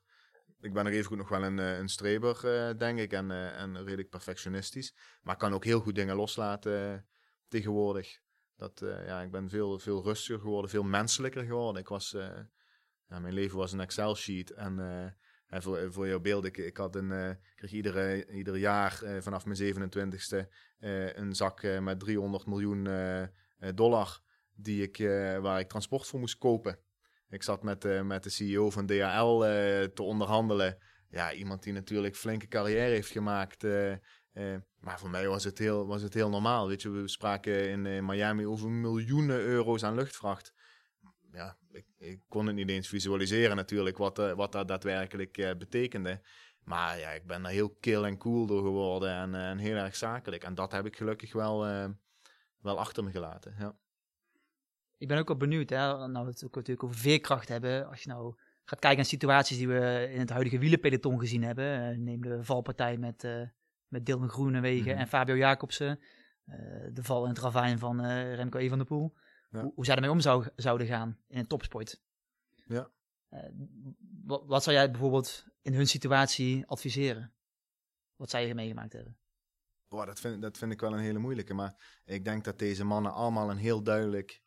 Ik ben er even goed nog wel een, een streber, denk ik, en, en redelijk perfectionistisch. Maar ik kan ook heel goed dingen loslaten tegenwoordig. Dat, ja, ik ben veel, veel rustiger geworden, veel menselijker geworden. Ik was, ja, mijn leven was een Excel-sheet en en voor, voor jouw beeld, ik, ik had een, kreeg iedere, ieder jaar vanaf mijn 27ste uh, een zak met 300 miljoen dollar die ik, waar ik transport voor moest kopen. Ik zat met, met de CEO van DHL te onderhandelen. Ja, iemand die natuurlijk flinke carrière heeft gemaakt. maar voor mij was het, heel, was het heel normaal. Weet je, we spraken in Miami over miljoenen euro's aan luchtvracht ja, ik, ik, kon het niet eens visualiseren natuurlijk wat, uh, wat dat daadwerkelijk betekende. Maar ja, ik ben er heel kil en cool door geworden en, en heel erg zakelijk. En dat heb ik gelukkig wel, wel achter me gelaten. Ja. Ik ben ook wel benieuwd, hè, nou we het ook natuurlijk over veerkracht hebben. Als je nou gaat kijken naar situaties die we in het huidige wielenpeloton gezien hebben. neem de valpartij met, met Dylan Groenewegen mm -hmm. en Fabio Jacobsen. de val in het ravijn van Remco Evenepoel. van der Poel hoe, hoe, zij ermee om zou, zouden gaan in een topsport. Ja. Uh, wat, wat, zou jij bijvoorbeeld in hun situatie adviseren? Wat zij hier meegemaakt hebben? Boah, dat, vind, dat vind ik wel een hele moeilijke. Maar ik denk dat deze mannen allemaal een heel duidelijk uh,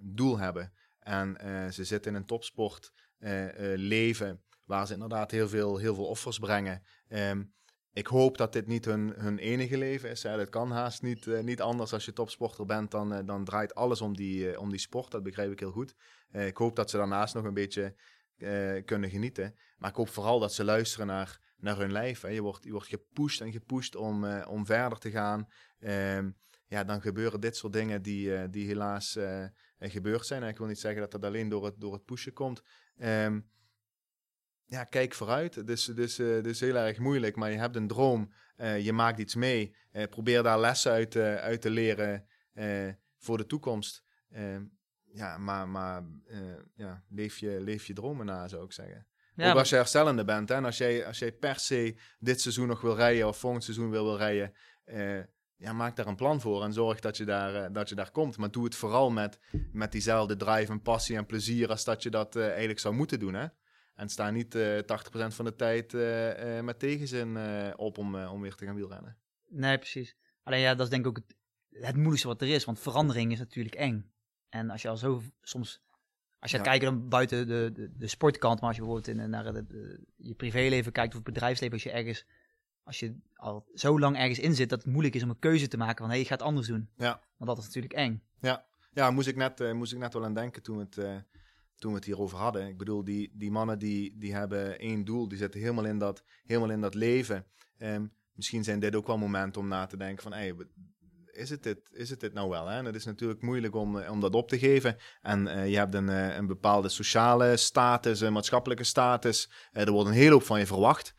doel hebben. En uh, ze zitten in een topsport leven waar ze inderdaad heel veel, heel veel offers brengen. Um, ik hoop dat dit niet hun, hun enige leven is. Dat kan haast niet, niet anders. Als je topsporter bent, dan, dan draait alles om die, om die sport. Dat begrijp ik heel goed. ik hoop dat ze daarnaast nog een beetje kunnen genieten. Maar ik hoop vooral dat ze luisteren naar, naar hun lijf. Hè. Je, wordt, je wordt gepusht en gepusht om, om verder te gaan. Ehm, ja, dan gebeuren dit soort dingen die, die helaas gebeurd zijn. En ik wil niet zeggen dat dat alleen door het, door het pushen komt. Um, ja, kijk vooruit. Het is, dus, dus heel erg moeilijk, maar je hebt een droom. Uh, je maakt iets mee. Uh, probeer daar lessen uit, uit te leren voor de toekomst. Ehm, ja, maar, maar ja, leef, je, leef je dromen na, zou ik zeggen. Ja, Ook als je herstellende bent. Hè? En als jij, als jij per se dit seizoen nog wil rijden of volgend seizoen wil, wil rijden, ja, maak daar een plan voor en zorg dat je daar, dat je daar komt. Maar doe het vooral met, met diezelfde drive en passie en plezier als dat je dat eigenlijk zou moeten doen. Hè? En sta niet uh, eh, 80% van de tijd met tegenzin op om, om weer te gaan wielrennen. Nee, precies. Alleen ja, dat is denk ik ook het, het moeilijkste wat er is. Want verandering is natuurlijk eng. En als je al zo soms... Als je ja. kijkt dan buiten de, de, de, sportkant, maar als je bijvoorbeeld in, naar de, je privéleven kijkt of het bedrijfsleven, als je ergens, als je al zo lang ergens in zit, dat het moeilijk is om een keuze te maken van hé, hey, je gaat anders doen. Ja. Want dat is natuurlijk eng. Ja, ja moest, ik net, uh, moest ik net wel aan denken toen het, toen we het hierover hadden. Ik bedoel, die, die mannen die, die hebben één doel, die zitten helemaal in dat, helemaal in dat leven. Um, misschien zijn dit ook wel momenten om na te denken van, hey, is het dit, is het dit nou wel? Hè? En het is natuurlijk moeilijk om, om dat op te geven. En uh, je hebt een, uh, een bepaalde sociale status, een maatschappelijke status. Er wordt een hele hoop van je verwacht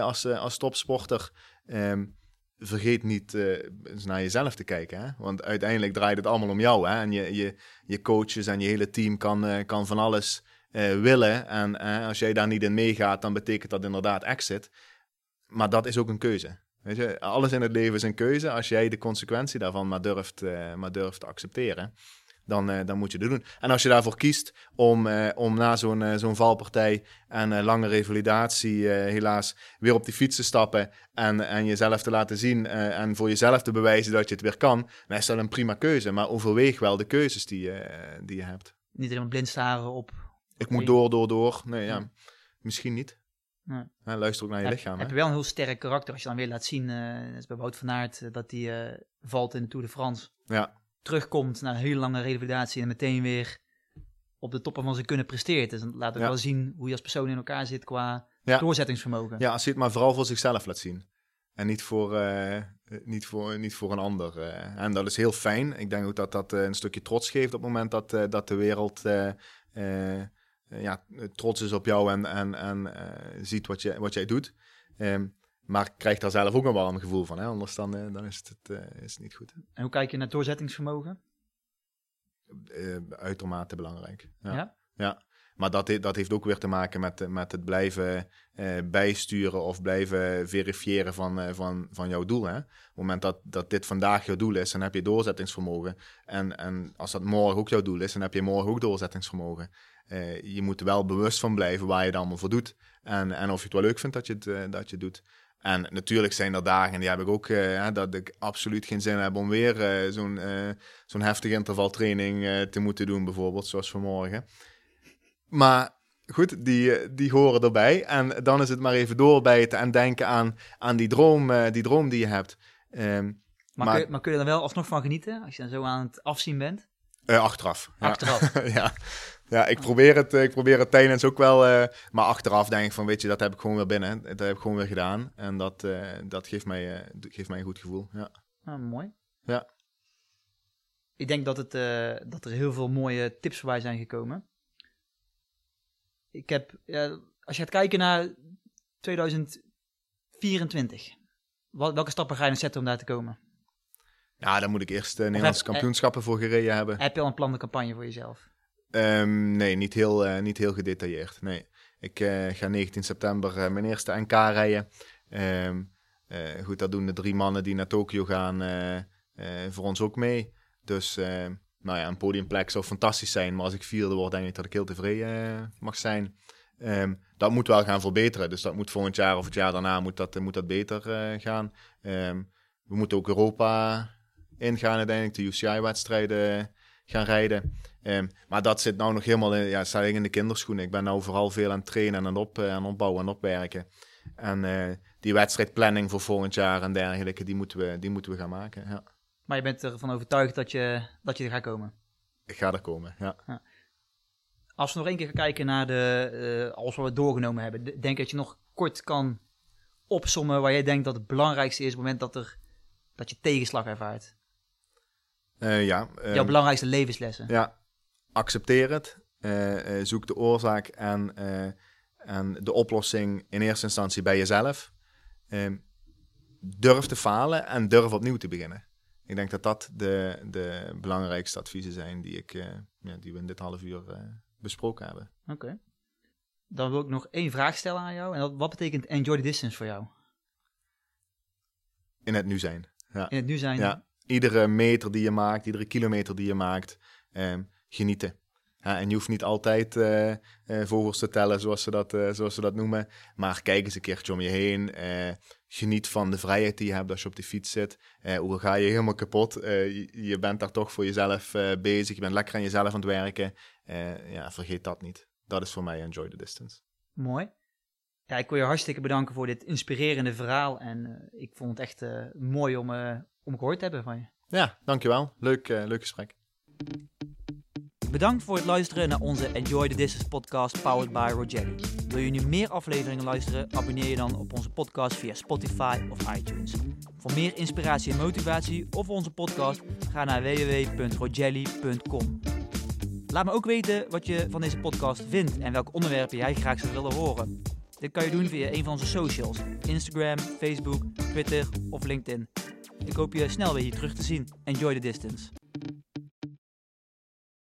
als, als topsporter. Um, vergeet niet eens naar jezelf te kijken. Hè? Want uiteindelijk draait het allemaal om jou. Hè? En je, je, je coaches en je hele team kan, kan van alles willen. En als jij daar niet in meegaat, dan betekent dat inderdaad exit. Maar dat is ook een keuze. Weet je, alles in het leven is een keuze. Als jij de consequentie daarvan maar durft, uh, maar durft te accepteren, dan, uh, dan moet je het doen. En als je daarvoor kiest om, uh, om na zo'n zo'n valpartij en lange revalidatie helaas weer op die fiets te stappen en, en jezelf te laten zien en voor jezelf te bewijzen dat je het weer kan, dan is dat een prima keuze. Maar overweeg wel de keuzes die, die je hebt. Niet helemaal blind staren op... Ik moet door, door, door. Nee, ja. Misschien niet. Nee. luister ook naar je heb, lichaam. Heb je wel een heel sterk karakter als je dan weer laat zien, uh, is bij Wout van Aert, uh, dat hij uh, valt in de Tour de France. Ja. Terugkomt na een hele lange revalidatie en meteen weer op de toppen van zijn kunnen presteert. Dus laat ook ja. wel zien hoe je als persoon in elkaar zit qua ja. doorzettingsvermogen. Ja, als hij het maar vooral voor zichzelf laat zien. En niet voor, niet voor, niet voor een ander. en dat is heel fijn. Ik denk ook dat dat een stukje trots geeft op het moment dat, dat de wereld eh, ja, trots is op jou en, en, en eh, ziet wat, je, wat jij doet. Um, maar krijgt daar zelf ook een warm gevoel van. Hè? Anders dan, dan is, het, is het niet goed. En hoe kijk je naar doorzettingsvermogen? Uitermate belangrijk. Ja? ja? ja. Maar dat, dat heeft ook weer te maken met, met het blijven bijsturen of blijven verifiëren van, van, van jouw doel. Hè? Op het moment dat, dat dit vandaag jouw doel is, dan heb je doorzettingsvermogen. En, en als dat morgen ook jouw doel is, dan heb je morgen ook doorzettingsvermogen. Uh, je moet er wel bewust van blijven waar je het allemaal voor doet. En, en of je het wel leuk vindt dat je het, dat je doet. En natuurlijk zijn er dagen, die heb ik ook, uh, dat ik absoluut geen zin heb om weer zo'n zo'n heftige intervaltraining te moeten doen, bijvoorbeeld, zoals vanmorgen. Maar goed, die, die horen erbij. En dan is het maar even doorbijten en denken aan, aan die, droom, die droom die je hebt. Um, maar, maar, kun je, maar kun je er wel alsnog van genieten, als je dan zo aan het afzien bent? achteraf. Achteraf. Ja. ja. Ja, ik probeer het, ik probeer het tijdens ook wel. Uh, maar achteraf denk ik van, weet je, dat heb ik gewoon weer binnen. Dat heb ik gewoon weer gedaan. En dat, uh, dat geeft, mij, geeft mij een goed gevoel. Ja. Ah, mooi. Ja. Ik denk dat, het, dat er heel veel mooie tips voorbij zijn gekomen. Ik heb, als je gaat kijken naar 2024, wat, welke stappen ga je dan zetten om daar te komen? Ja, dan moet ik eerst uh, Nederlandse kampioenschappen voor gereden hebben. Heb je al een plan de campagne voor jezelf? Um, nee, niet heel, uh, niet heel gedetailleerd. Nee. Ik uh, ga 19 september uh, mijn eerste NK rijden. Um, goed, dat doen de drie mannen die naar Tokio gaan voor ons ook mee. Dus nou ja, een podiumplek zou fantastisch zijn. Maar als ik vierde word, denk ik dat ik heel tevreden mag zijn. Um, dat moet wel gaan verbeteren. Dus dat moet volgend jaar of het jaar daarna moet dat, moet dat beter gaan. we moeten ook Europa ingaan uiteindelijk. De UCI-wedstrijden gaan rijden. Um, maar dat zit nou nog helemaal in, ja, in de kinderschoenen. Ik ben nou vooral veel aan het trainen en aan, op, aan opbouwen en opwerken. En die wedstrijdplanning voor volgend jaar en dergelijke, die moeten we, die moeten we gaan maken. Ja. Maar je bent ervan overtuigd dat je, dat je er gaat komen? Ik ga er komen, ja. ja. Als we nog één keer gaan kijken naar de, uh, als we het doorgenomen hebben, denk dat je nog kort kan opsommen waar jij denkt dat het belangrijkste is op het moment dat, er, dat je tegenslag ervaart? Uh, ja. Um, Jouw belangrijkste levenslessen? Ja, accepteer het. Uh, uh, zoek de oorzaak en, en de oplossing in eerste instantie bij jezelf. Ehm, durf te falen en durf opnieuw te beginnen. Ik denk dat dat de, de belangrijkste adviezen zijn die, ik, ja, die we in dit half uur besproken hebben. Oké. Dan wil ik nog één vraag stellen aan jou. En dat, wat betekent enjoy the distance voor jou? In het nu zijn. Ja. In het nu zijn? Ja iedere meter die je maakt, iedere kilometer die je maakt, eh, genieten. Ja, en je hoeft niet altijd uh, uh, vogels te tellen, zoals ze, dat, uh, zoals ze dat noemen. Maar kijk eens een keertje om je heen. Geniet van de vrijheid die je hebt als je op de fiets zit. hoe ga je helemaal kapot? Je, je, bent daar toch voor jezelf bezig. Je bent lekker aan jezelf aan het werken. ja, vergeet dat niet. Dat is voor mij enjoy the distance. Mooi. Ja, ik wil je hartstikke bedanken voor dit inspirerende verhaal. En ik vond het echt mooi om, om gehoord te hebben van je. Ja, dankjewel. Leuk, uh, leuk gesprek. Bedankt voor het luisteren naar onze Enjoy the Distance podcast powered by Rogelli. Wil je nu meer afleveringen luisteren? Abonneer je dan op onze podcast via Spotify of iTunes. Voor meer inspiratie en motivatie of onze podcast ga naar www.rogelli.com. Laat me ook weten wat je van deze podcast vindt en welke onderwerpen jij graag zou willen horen. Dit kan je doen via een van onze socials: Instagram, Facebook, Twitter of LinkedIn. Ik hoop je snel weer hier terug te zien. Enjoy the distance.